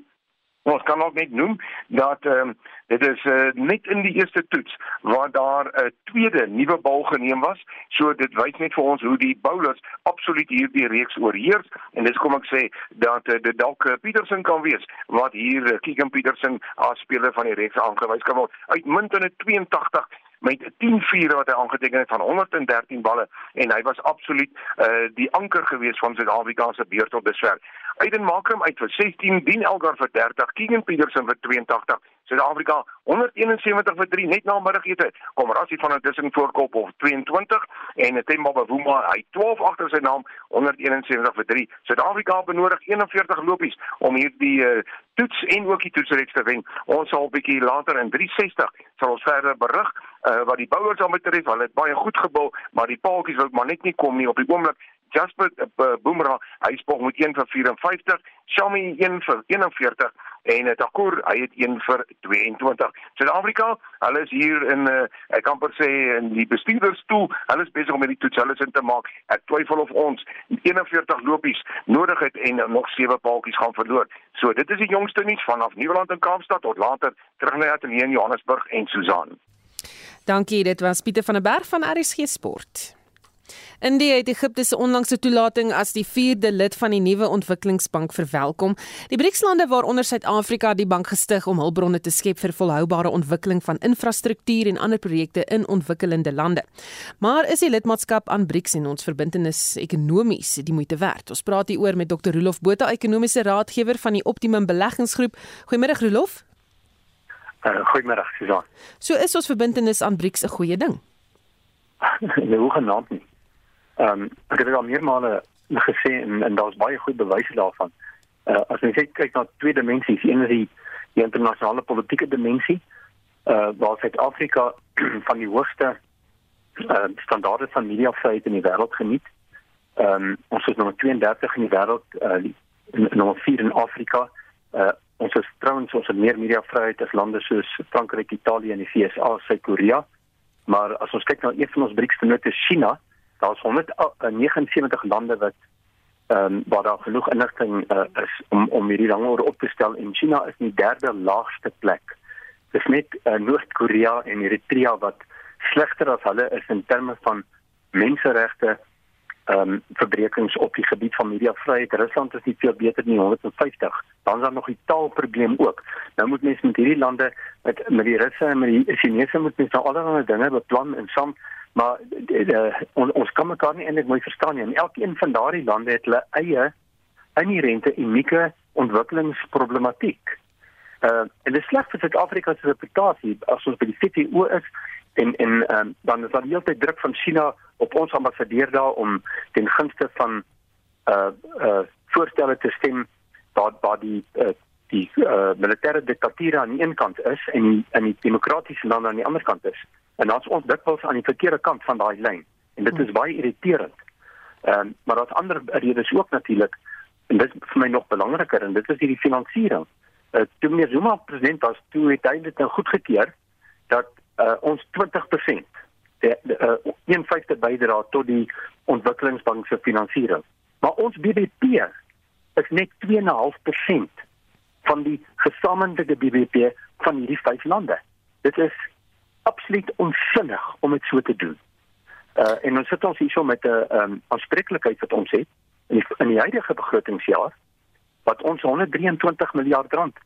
Ons kan ook net noem dat ehm um, dit is uh, net in die eerste toets waar daar 'n uh, tweede nuwe bal geneem was. So dit wys net vir ons hoe die bowlers absoluut hierdie reeks oorheers en dis kom ek sê dat uh, dit dalk uh, Petersen kan wees wat hier uh, Keegan Petersen as speler van die reeks aangewys kan word. Uitmuntende 82 met 10 vure wat hy aangeteken het van 113 balle en hy was absoluut uh, die anker gewees van Suid-Afrika se beurt op dusver. Aiden Makram uit vir 16, Dien Elgar vir 30, Keegan Petersen vir 82, Suid-Afrika 171 vir 3 net na middagete. Kom Rassie van der Dussen voorkop op 22 en Themba Bavuma hy 12 agter sy naam 171 vir 3. Suid-Afrika benodig 41 lopies om hierdie uh, toets en ook die toetsreeks te wen. Ons sal 'n bietjie later in 360 sal ons verder berig uh, wat die bouers aan betref. Hulle het baie goed gebou, maar die paaltjies wil maar net nie kom nie op die oomblik Jasper uh, Boomerang, hy spog met 1 vir 54, Shami 1 vir 41 en Takur, hy het 1 vir 22. Suid-Afrika, hulle is hier in uh, ek kan per sê in die bestuurderstoel. Hulle is besig om met die toets hulle in te maak. Ek twyfel of ons 41 lopies nodig het en nog 7 paaltjies gaan verloor. So, dit is die jongste nuus vanaf Nieuweland en Kaapstad tot later terug na Ateljee in Johannesburg en Susan. Dankie, dit was Pieter van der Berg van RSG Sport. India het Egipte se onlangse toelating as die 4de lid van die nuwe ontwikkelingsbank verwelkom. Die BRICS-lande waaronder Suid-Afrika die bank gestig om hulpbronne te skep vir volhoubare ontwikkeling van infrastruktuur en ander projekte in ontwikkelende lande. Maar is die lidmaatskap aan BRICS en ons verbintenis ekonomies die moeite werd? Ons praat hier oor met Dr. Rolof Botha, ekonomiese raadgewer van die Optimum Beleggingsgroep. Goeiemôre Rolof. Uh, Goeiemôre Susan. So is ons verbintenis aan BRICS 'n goeie ding? Nee, hoe genaamd nie. Ehm um, ek het al meermale gesê en, en daar's baie goed bewyse daarvan. Uh as jy kyk na twee dimensies, een is die, die internasionale politieke dimensie, uh waar Suid-Afrika van die hoogste uh standaarde van mediavryheid in die wêreld geniet. Ehm um, ons is nommer 32 in die wêreld, uh nommer 4 in Afrika. Uh ons is trouens ons het meer mediavryheid as lande soos Frankryk, Italië en die VSA, Suid-Korea. Maar as ons kyk na een van ons BRICS-vennote, China, daar's 179 lande wat ehm um, waar daar genoeg inligting uh, is om om hierdie rangorde op te stel en China is die derde laagste plek. Dis net uh, Noord-Korea en Eritrea wat slegter as hulle is in terme van menseregte ehm um, verbrekings op die gebied van mediavryheid. Rusland is nie veel beter nie, 150. Dan is daar nog die taalprobleem ook. Nou moet mense met hierdie lande met met die Russe en met die Chinese moet mense nou allerlei dinge beplan en saam maar uh, on, ons kan mekaar nie eintlik mooi verstaan nie. En elkeen van daardie lande het hulle eie inherente unieke ontwikkelingsproblematiek. Uh en dit sleg vir Suid-Afrika se reputasie as ons by die CTO is en en um, dan is daar die hele tyd druk van China op ons ambassadeur daar om ten gunste van uh uh voorstelle te stem waar waar die uh, die uh, militêre diktatuur aan die een kant is en die, en die demokratiese lande aan die ander kant is. En ons ons dikwels aan die verkeerde kant van daai lyn en dit is baie irriterend. Ehm um, maar daar's ander redes ook natuurlik en dit is vir my nog belangriker en dit is hierdie finansiering. Uh, toe meneer Zuma president was, toe het hy dit nou goedgekeur dat uh, ons 20% die uh, 1/5 bydra tot die ontwikkelingsbank se finansiering. Maar ons BBP is net 2.5% van die gesamentlike BBP van hierdie vyf lande. Dit is absoluut onsinnig om dit so te doen. Uh en ons sit ons hierso met 'n um, aanspreeklikheid wat ons het in die, in die huidige begrotingsjaar wat ons 123 miljard rand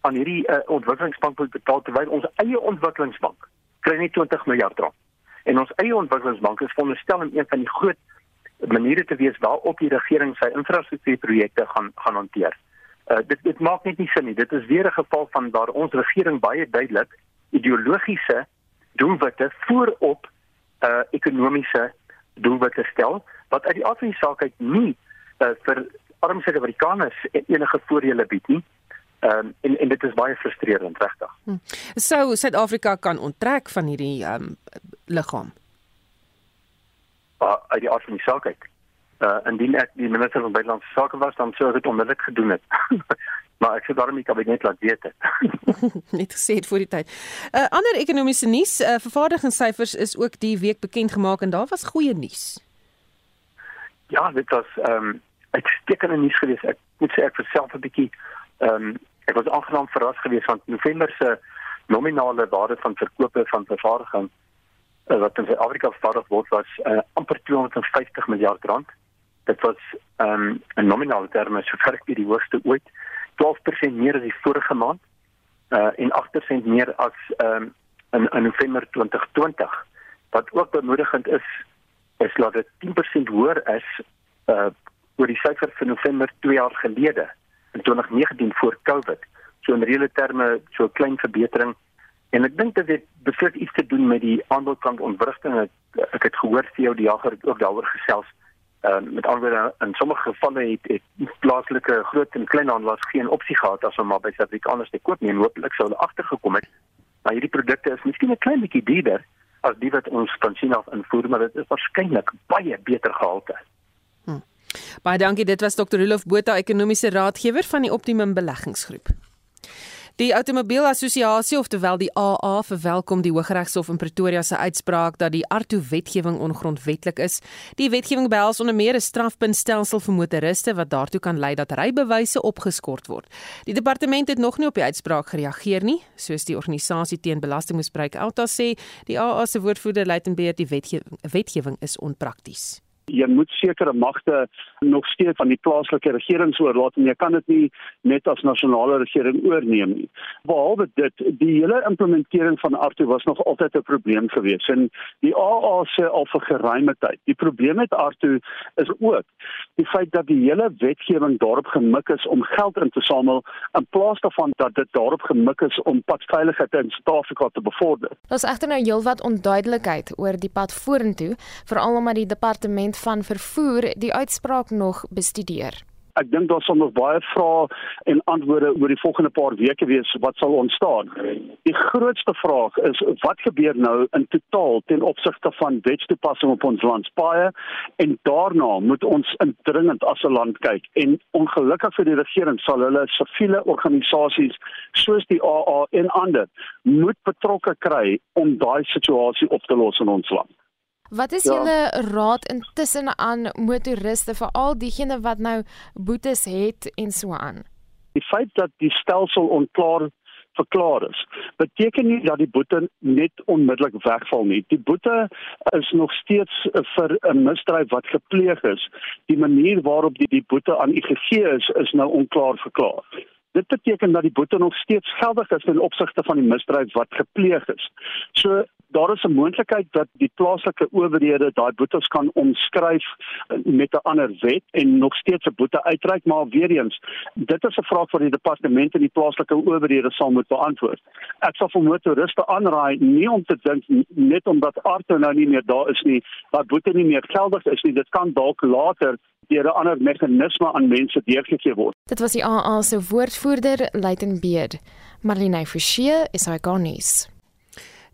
aan hierdie uh, ontwikkelingsbank moet betaal terwyl ons eie ontwikkelingsbank kry net 20 miljard rand. En ons eie ontwikkelingsbank is veronderstel om een van die groot maniere te wees waarop die regering sy infrastruktuurprojekte gaan gaan hanteer. Uh, dit dit maak net nie sin nie. Dit is weer 'n geval van waar ons regering baie duidelik ideologiese doelwitte voorop uh ekonomiese doelwitte stel wat uit die aard van die saak uit nie uh, vir arme Suid-Afrikaners enige voordele bied nie. Ehm um, en en dit is baie frustrerend regtig. Hm. Sou Suid-Afrika kan onttrek van hierdie ehm um, liggaam? Uh, uit die aard van die saak uit. Uh indien ek die minister van buitelandse sake was, dan sou ek dit onmiddellik gedoen het. maar ek sou daarom nie kabinet laat weet het. Net gesê het voor die tyd. 'n uh, Ander ekonomiese nuus, uh, vervaardigingssyfers is ook die week bekend gemaak en daar was goeie nuus. Ja, dit was ehm um, uitstekende nuus geweest. Ek moet sê ek verself 'n bietjie ehm um, ek was aangenaam verras geweest want November se nominale waarde van verkope van vervaardiging uh, wat in Suid-Afrika vervaardig word was uh, amper 250 miljard rand. Dit was ehm um, 'n nominale terme so ver by die hoogste ooit. 12% meer as die vorige maand uh en 8% meer as ehm um, in, in November 2020. Wat ook bemoedigend is is dat dit 10% hoër is uh oor die syfer van November 2 jaar gelede in 2019 voor Covid. So in reële terme so 'n klein verbetering en ek dink dit het beslis iets te doen met die aanbodkant ontwrigting. Ek, ek het gehoor vir jou die jager ook daaroor gesels. Ehm uh, met ander in sommige gevalle het, het plaaslike groot en klein handelaars geen opsie gehad as om maar by Suid-Afrikaners te koop nie en hopelik sou hulle agtergekom het. Maar hierdie produkte is miskien 'n klein bietjie duurder as die wat ons van China af invoer, maar dit is waarskynlik baie beter gehalte. Hm. Baie dankie, dit was Dr. Rolof Botha, ekonomiese raadgewer van die Optimum Beleggingsgroep. Die Automobielassosiasie, oftewel die AA, verwelkom die Hooggeregshof in Pretoria se uitspraak dat die ARTO-wetgewing ongrondwettig is. Die wetgewing behels onder meer 'n strafpuntstelsel vir motoriste wat daartoe kan lei dat rybewyse opgeskort word. Die departement het nog nie op die uitspraak gereageer nie, soos die organisasie teen belastingmisbruik Alta sê. Die AA se woordvoerder Luitenbeer, die wetgewing, wetgewing is onprakties jy moet sekere magte nog steeds van die plaaslike regerings oorlaat en jy kan dit nie net as nasionale regering oorneem nie. Behalwe dit, die hele implementering van ARTO was nog altyd 'n probleem gewees en die AA sê al vir geruime tyd. Die probleem met ARTO is ook die feit dat die hele wetgewing daarop gemik is om geld in te samel in plaas daarvan dat dit daarop gemik is om padveiligheid in Suid-Afrika te bevorder. Daar's egter nou heelwat onduidelikheid oor die pad vorentoe, veral omdat die departement van vervoer die uitspraak nog bestudeer. Ek dink daar sal nog baie vrae en antwoorde oor die volgende paar weke wees wat sal ontstaan. Die grootste vraag is wat gebeur nou in totaal ten opsigte van wetstoepassing op ons landspaaie en daarna moet ons indringend as 'n land kyk en ongelukkig vir die regering sal hulle siviele organisasies soos die AA en ander moet betrokke kry om daai situasie op te los in ons land. Wat is ja. julle raad intussen aan motoriste vir al diegene wat nou boetes het en so aan? Die feit dat die stelsel onklaar verklaar is, beteken nie dat die boete net onmiddellik wegval nie. Die boete is nog steeds vir 'n misdrijf wat gepleeg is. Die manier waarop die die boete aan u gegee is, is nou onklaar verklaar. Dit beteken dat die boete nog steeds geldig is in opsigte van die misdrijf wat gepleeg is. So daar is 'n moontlikheid dat die plaaslike owerhede daai boetes kan omskryf met 'n ander wet en nog steeds 'n boete uitreik, maar weer eens, dit is 'n vraag vir die departement en die plaaslike owerhede sal moet beantwoord. Ek sal vir motoriste aanraai nie om te dink net omdat Arto nou nie meer daar is nie, dat boete nie meer geldig is nie. Dit kan dalk later deur 'n ander meganisme aan mense deurgegee word. Dit was die AA se woordvoerder, Luitenant Beard. Marlene Forsie is hy garnis.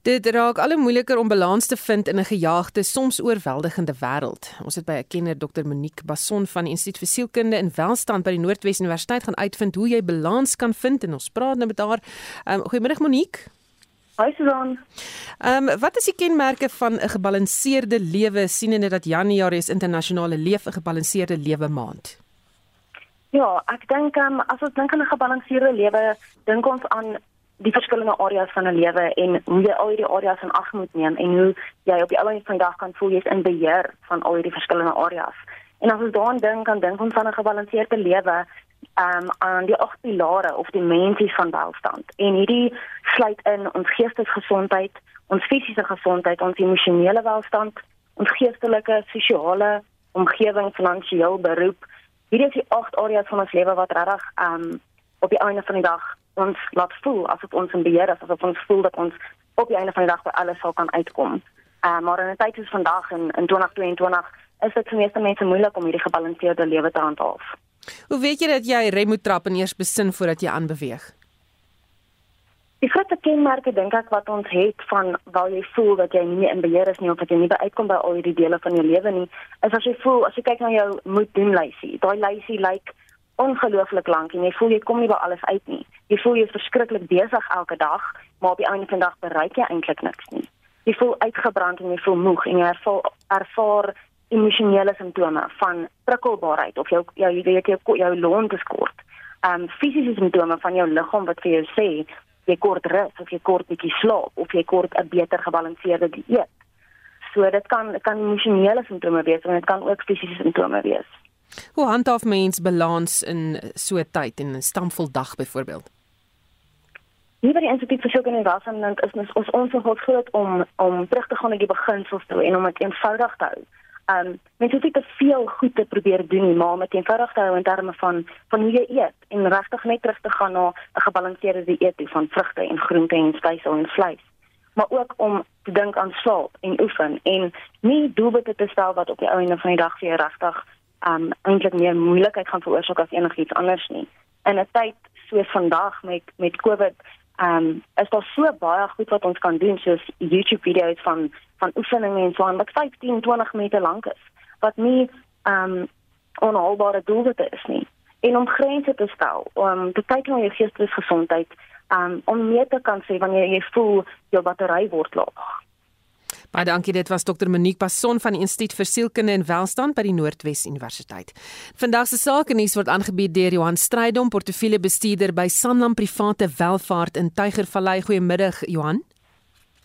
Dit raak al hoe moeiliker om balans te vind in 'n gejaagde, soms oorweldigende wêreld. Ons het by 'n kenner Dr Monique Basson van die Instituut vir Sielkunde en Welstand by die Noordwes Universiteit gaan uitvind hoe jy balans kan vind en ons praat nou met haar. Um, Goeiemiddag Monique. Hi Susan. Ehm um, wat is die kenmerke van 'n gebalanseerde lewe sienende dat Januarie is internasionale leef 'n gebalanseerde lewe maand? Ja, ek dink um, as ons dink aan 'n gebalanseerde lewe, dink ons aan die verskillende areas van 'n lewe en hoe jy al hierdie areas in ag moet neem en hoe jy op die ou end van die dag kan voel jy's in beheer van al hierdie verskillende areas. En as ons daaraan dink, dan dink ons aan 'n gebalanseerde lewe um, aan die agt pilare of dimensies van welstand. En hierdie sluit in ons geestesgesondheid, ons fisiese gesondheid, ons emosionele welstand, ons geestelike, sosiale omgewing, finansiëel, beroep. Hierdie is die agt areas van ons lewe wat regtig um, op die einde van die dag ons laat voel asof ons in beheer is, asof ons voel dat ons op die einde van die dag by alles sal kan uitkom. Uh, maar in 'n tyd soos vandag in in 2022 is dit vir meeste mense moeilik om hierdie gebalanseerde lewe te handhaaf. Hoe weet jy dat jy rem moet trap en eers besin voordat jy aanbeweeg? Die grootste kenmerke dink ek wat ons het van waar jy voel dat jy nie in beheer is nie of dat jy nie by uitkom by al hierdie dele van jou lewe nie, is as jy voel as jy kyk na jou moet doen lysie. Daai lysie lyk like ongelooflik lank en jy voel jy kom nie by alles uit nie. Jy voel jy is verskriklik besig elke dag, maar op die einde van die dag bereik jy eintlik niks nie. Jy voel uitgebrand en jy voel moeg en jy ervaar, ervaar emosionele simptome van prikkelbaarheid of jou jou jy weet jou jou lont is kort. Ehm um, fisiese simptome van jou liggaam wat vir jou sê jy kort rus of jy kort bietjie slaap of jy kort 'n beter gebalanseerde dieet. So dit kan dit kan emosionele simptome wees en dit kan ook fisiese simptome wees. Hoe handhaaf mens balans in so tyd en 'n stampvol dag byvoorbeeld? Nie by die instituut vir sulke innovasie is ons ons ons is groot om om terug te gaan na die beginsels toe en om dit eenvoudig te hou. Ehm um, mens hoef nie te veel goed te probeer doen nie, maar om dit eenvoudig te hou in terme van van hoe jy eet en regtig net terug te gaan na 'n gebalanseerde dieet van vrugte en groente en spysel en vleis. Maar ook om te dink aan slaap en oefen en nie doelwitte te stel wat op die einde van die dag vir jou regtig um eintlik meer moeilikheid gaan veroorsaak as enigiets anders nie. In 'n tyd soos vandag met met COVID, um is daar so baie goed wat ons kan doen soos YouTube video's van van oefeninge en so aan wat 15, 20 minute lank is wat nie um onhaalbare doelwitte is nie. En om grense te stel, om te kyk na jou geestelike gesondheid, um om meer te kan sê wanneer jy voel jou battery word laag. Baie dankie. Dit was Dr. Monique Passon van die Instituut vir Sielkunde en Welstand by die Noordwes Universiteit. Vandag se sake nuus word aangebied deur Johan Strydom, portefeuljebestuurder by Sanlam Private Welvaart in Tygervallei. Goeiemiddag, Johan.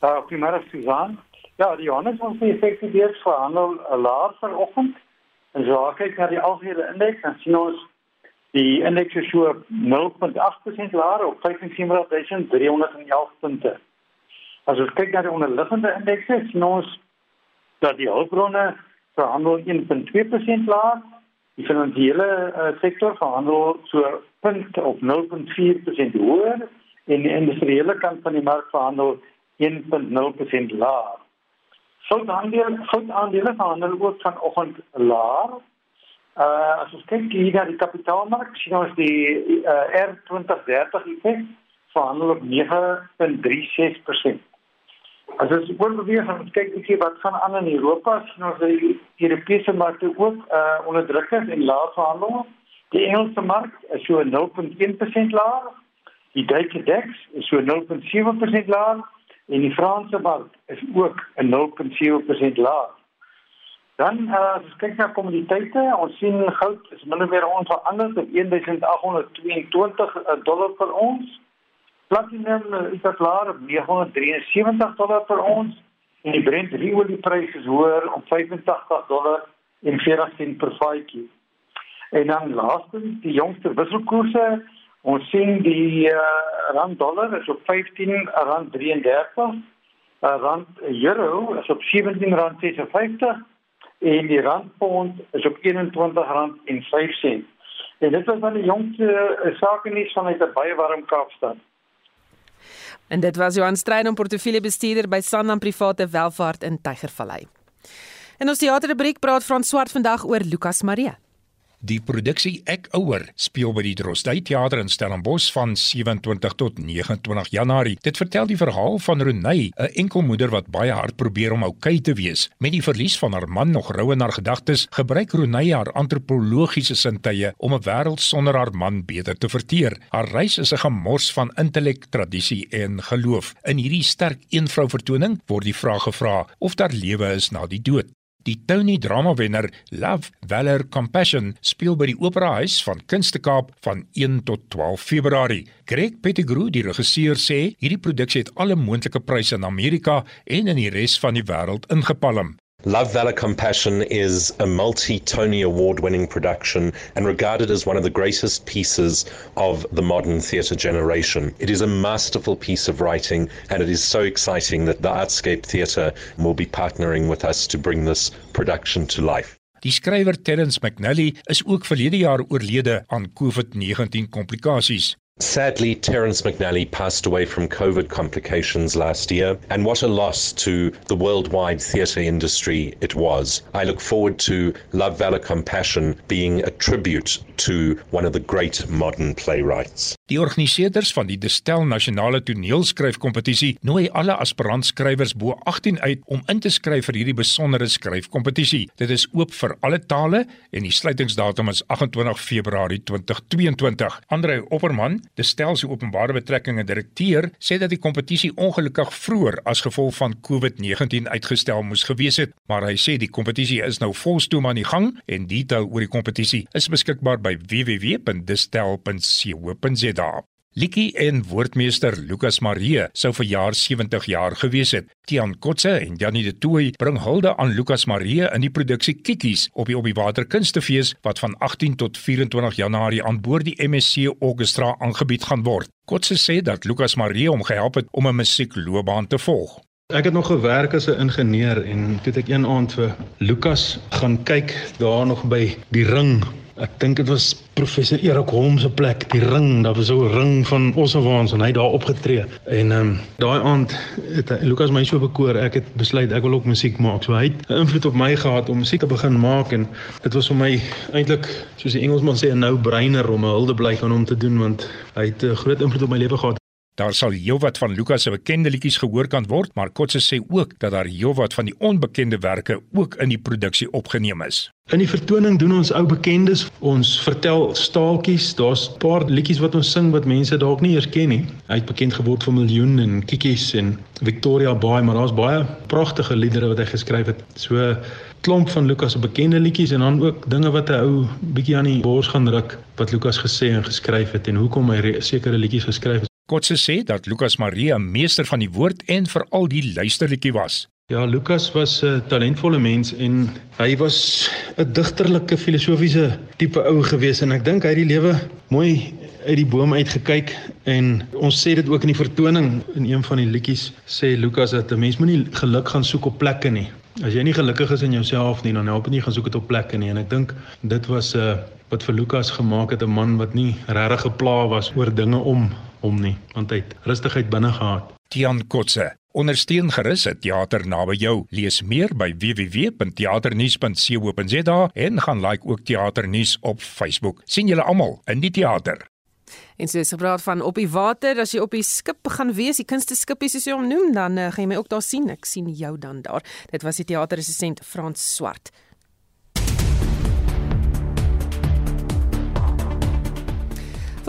Uh, goeiemiddag, Susan. Ja, die Johannes ons het effektief verhandel 'n uh, laer vanoggend. En so kyk na die algehele indeks, dan sien ons die indeks is so 0.8% laer op 15311 punte. As ons kyk na die onderliggende indekse, sien ons dat die hulpbronne verhandel 1.2% laag, die finansiële uh, sektor verhandel so punt op 0.4% hoër en die industriële kant van die mark verhandel 1.0% laag. Goudhandel goudhandel verhandel ook vanoggend laag. Uh as ons kyk hier na die kapitaalmark, sien ons die uh, R2030 effek verhandel op 9.36%. As ons oorbeweeg en ons kyk bietjie wat gaan aan in Europa, sien ons dat die Europese markte ook uh onder druk is en laag verhandel. Die Engelse mark is so 0.1% laag. Die Duitse DAX is so 0.7% laag en die Franse mark is ook 'n 0.7% laag. Dan uh, as ons kyk na kommoditeite, ons sien goud is min of meer onveranderd op 1822 dollar per ons. Platinum eh, is klaar op 973 dollar per ons en die Brent olieprys is hoër op 85 dollar en 40 sent per vatjie. En dan laastens die jongste wisselkoerse, ons sien die uh, rand dollar is op 15 rand 33, uh, rand euro is op 17 rand 56 en die rand pond is op 21 rand en 5 sent. En dit was dan die jongste uh, sake nuus vanuit 'n baie warm Kaapstad. En dit was Johan Strydom portefeuljebestuurder by Sanlam Private Welvaart in Tygervallei. En ons teaterrubriek praat Frans Swart vandag oor Lukas Marie. Die produksie Ek Ouer speel by die Drostdy Theater in Stellenbosch van 27 tot 29 Januarie. Dit vertel die verhaal van Renay, 'n enkelmoeder wat baie hard probeer om oukei okay te wees. Met die verlies van haar man nog rou in haar gedagtes, gebruik Renay haar antropologiese sintuie om 'n wêreld sonder haar man beter te verteer. Haar reis is 'n gemors van intellek, tradisie en geloof. In hierdie sterk eenvrou vertoning word die vraag gevra of daar lewe is na die dood. Die Tony Drama wenner Love Valor Compassion speel by die Opera Huis van Kunstekaap van 1 tot 12 Februarie. Greg Pettigrew, die regisseur, sê hierdie produksie het alle moontlike pryse in Amerika en in die res van die wêreld ingepalm. Love, Valor, Compassion is a multi Tony Award winning production and regarded as one of the greatest pieces of the modern theatre generation. It is a masterful piece of writing, and it is so exciting that the Artscape Theatre will be partnering with us to bring this production to life. Die skrywer Terence McNally is ook verlede jaar oorlede aan COVID-19 komplikasies. Sadly, Terence McNally passed away from COVID complications last year, and what a loss to the worldwide theatre industry it was. I look forward to Love, Valor, Compassion being a tribute to one of the great modern playwrights. Die organiseerders van die Destel Nasionale Toneelskryfkompetisie nooi alle aspirant-skrywers bo 18 uit om in te skryf vir hierdie besondere skryfkompetisie. Dit is oop vir alle tale en die sluitingsdatum is 28 Februarie 2022. Andre Opperman, Destel se openbare betrekkinge direkteur, sê dat die kompetisie ongelukkig vroeër as gevolg van COVID-19 uitgestel moes gewees het, maar hy sê die kompetisie is nou volstoom aan die gang en detail oor die kompetisie is beskikbaar by www.destel.co.za daar. Likie en woordmeester Lukas Marie sou vir jaar 70 jaar gewees het. Tian Kotse en Janie de Tooi bring hulde aan Lukas Marie in die produksie Kikkies op die op die water kunstefees wat van 18 tot 24 Januarie aan boord die MSC Orchestra aangebied gaan word. Kotse sê dat Lukas Marie hom gehelp het om 'n musiekloopbaan te volg. Ek het nog gewerk as 'n ingenieur en toe het ek een aand vir Lukas gaan kyk daar nog by die ring Ek dink dit was professor Erik Holmes se plek, die ring, daar was so 'n ring van Ossewaans en hy daar opgetree. En ehm um, daai aand het Lukas my so bekoor, ek het besluit ek wil ook musiek maak. So hy het 'n invloed op my gehad om musiek te begin maak en dit was vir my eintlik soos die Engelsman sê 'n nou-brainer om 'n hulde bly aan hom te doen want hy het 'n groot invloed op my lewe gehad. Daar sal heelwat van Lukas se bekende liedjies gehoor kan word, maar Kotse sê ook dat daar heelwat van die onbekende werke ook in die produksie opgeneem is. In die vertoning doen ons ou bekendes, ons vertel staaltjies, daar's 'n paar liedjies wat ons sing wat mense dalk nie eers ken nie. Hy het bekend geword vir Miljoen en Kikkies en Victoria Bay, maar daar's baie pragtige liedere wat hy geskryf het. So klomp van Lukas se bekende liedjies en dan ook dinge wat 'n ou bietjie aan die bors gaan ruk wat Lukas gesê en geskryf het en hoekom hy sekere liedjies geskryf het. Kotse sê dat Lukas Maria meester van die woord en veral die luisterliedjie was. Ja, Lukas was 'n talentvolle mens en hy was 'n digterlike filosofiese tipe ou gewees en ek dink hy het die lewe mooi uit die boom uit gekyk en ons sê dit ook in die vertoning in een van die liedjies sê Lukas dat 'n mens moenie geluk gaan soek op plekke nie. As jy nie gelukkig is in jouself nie, dan help dit nie gaan soek dit op plekke nie en ek dink dit was 'n uh, wat vir Lukas gemaak het 'n man wat nie regtig gepla was oor dinge om hom nie, want hy het rustigheid binne gehad. Tian Kotse Ondersteun gerus het teater naby jou. Lees meer by www.teaternuus.co.za en gaan like ook teaternuus op Facebook. sien julle almal in die teater. En so is gepraat van op die water, as jy op die skip gaan wees, die kunste skippies soos jy hom noem, dan uh, gaan jy my ook daar sien. Ek sien jou dan daar. Dit was die teaterresensent Frans Swart.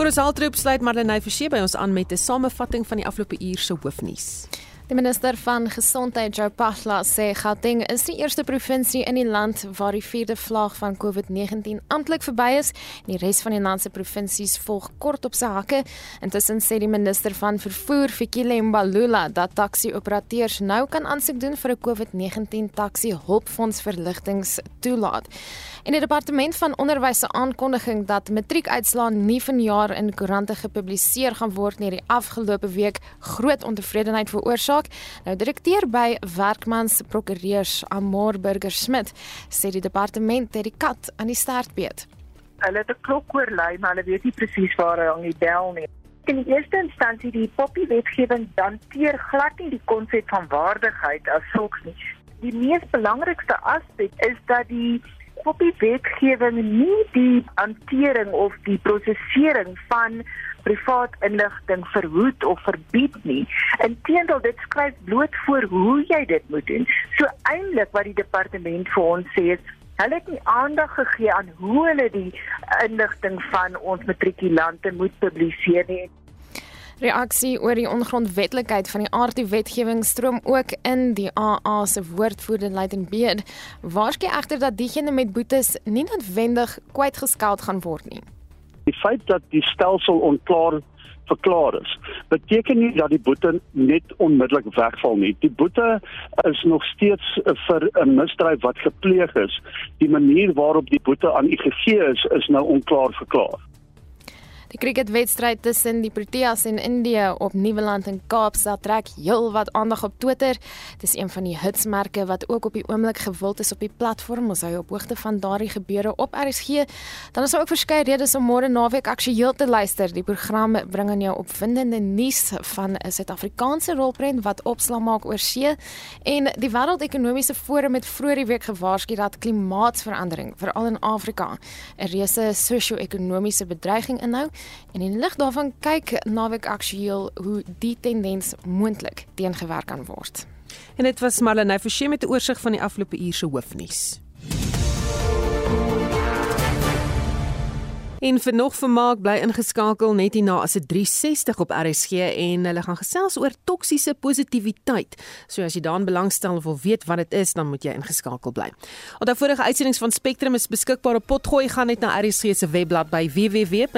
Vir ons altroep sluit Marlenae Forsie by ons aan met 'n samevatting van die afgelope uur se hoofnuus. Die minister van Gesondheid, Joe Pahla, sê Gauteng is die eerste provinsie in die land waar die vierde vlaag van COVID-19 amptelik verby is en die res van die land se provinsies volg kort op sy hakke. Intussen sê die minister van Vervoer, Fikile Mbalula, dat taxi-operateurs nou kan aansoek doen vir 'n COVID-19 taxi hulpfonds verligtings toelaat. En die departement van onderwys se aankondiging dat matriekuitslae nie vanjaar in koerante gepubliseer gaan word nie die afgelope week groot ontevredenheid veroorsaak saak. Nou direkteur by Werkmans Prokureurs Amor Burger Smit sê die departement het die kat aan die stert beet. Hulle het 'n klok oorlei, maar hulle weet nie presies waar hy hang die bel nie. In die eerste instansie die poppy wetgewing danteer glad nie die konsep van waardigheid as sulks nie. Die mees belangrikste aspek is dat die poppy wetgewing nie die hantering of die prosesering van privaat inligting verhoed of verbied nie. Inteendeel dit skryf bloot voor hoe jy dit moet doen. So eintlik wat die departement vir ons sê is Hulle het nie aandag gegee aan hoe hulle die inligting van ons matrikulante moet publiseer nie. Reaksie oor die ongrondwetlikheid van die aardwetgewing stroom ook in die AA se woordvoerder Leighton Beard. Waarskynlik egter dat diegene met boetes nie noodwendig kwytgeskeld gaan word nie. Die feit dat die stelsel onklaar verklaar is, beteken nie dat die boete net onmiddellik wegval nie. Die boete is nog steeds vir 'n misdrijf wat gepleeg is. Die manier waarop die boete aan u gegee is, is nou onklaar verklaar. Die cricketwedstryd tussen die Proteas en Indië op Nieuweland en Kaapstad trek heelwat aandag op Twitter. Dit is een van die hitsmerke wat ook op die oomblik gewild is op die platform. Ons hou op hoogte van daardie gebeure op RSG. Dan is daar ook verskeie redes om môre naweek aktueel te luister. Die program bring aan jou opwindende nuus van 'n Suid-Afrikaanse rolprent wat opslag maak oor see en die Wêreldekonomiese Forum het vroeër die week gewaarsku dat klimaatsverandering veral in Afrika 'n reuse sosio-ekonomiese bedreiging inhou. En in lig daarvan kyk Naweek Aktueel hoe die tendens moontlik teengewerk kan word. En dit was Marlenae Forsie met 'n oorsig van die afgelope uur se hoofnuus. En vir nog vermaak bly ingeskakel net hierna as 'n 360 op RSG en hulle gaan gesels oor toksiese positiwiteit. So as jy daarin belangstel of wil weet wat dit is, dan moet jy ingeskakel bly. Onthou vorige uitsendings van Spectrum is beskikbaar op potgooi gaan net na RSG se webblad by www.rsg.co.za.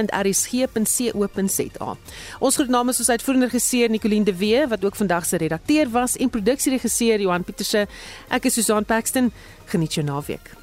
Ons groet namens ons uitvoerende regisseur Nicoline de Wee wat ook vandag se redakteur was en produksieregisseur Johan Pieterse. Ek is Susan Paxton. Geniet jou naweek.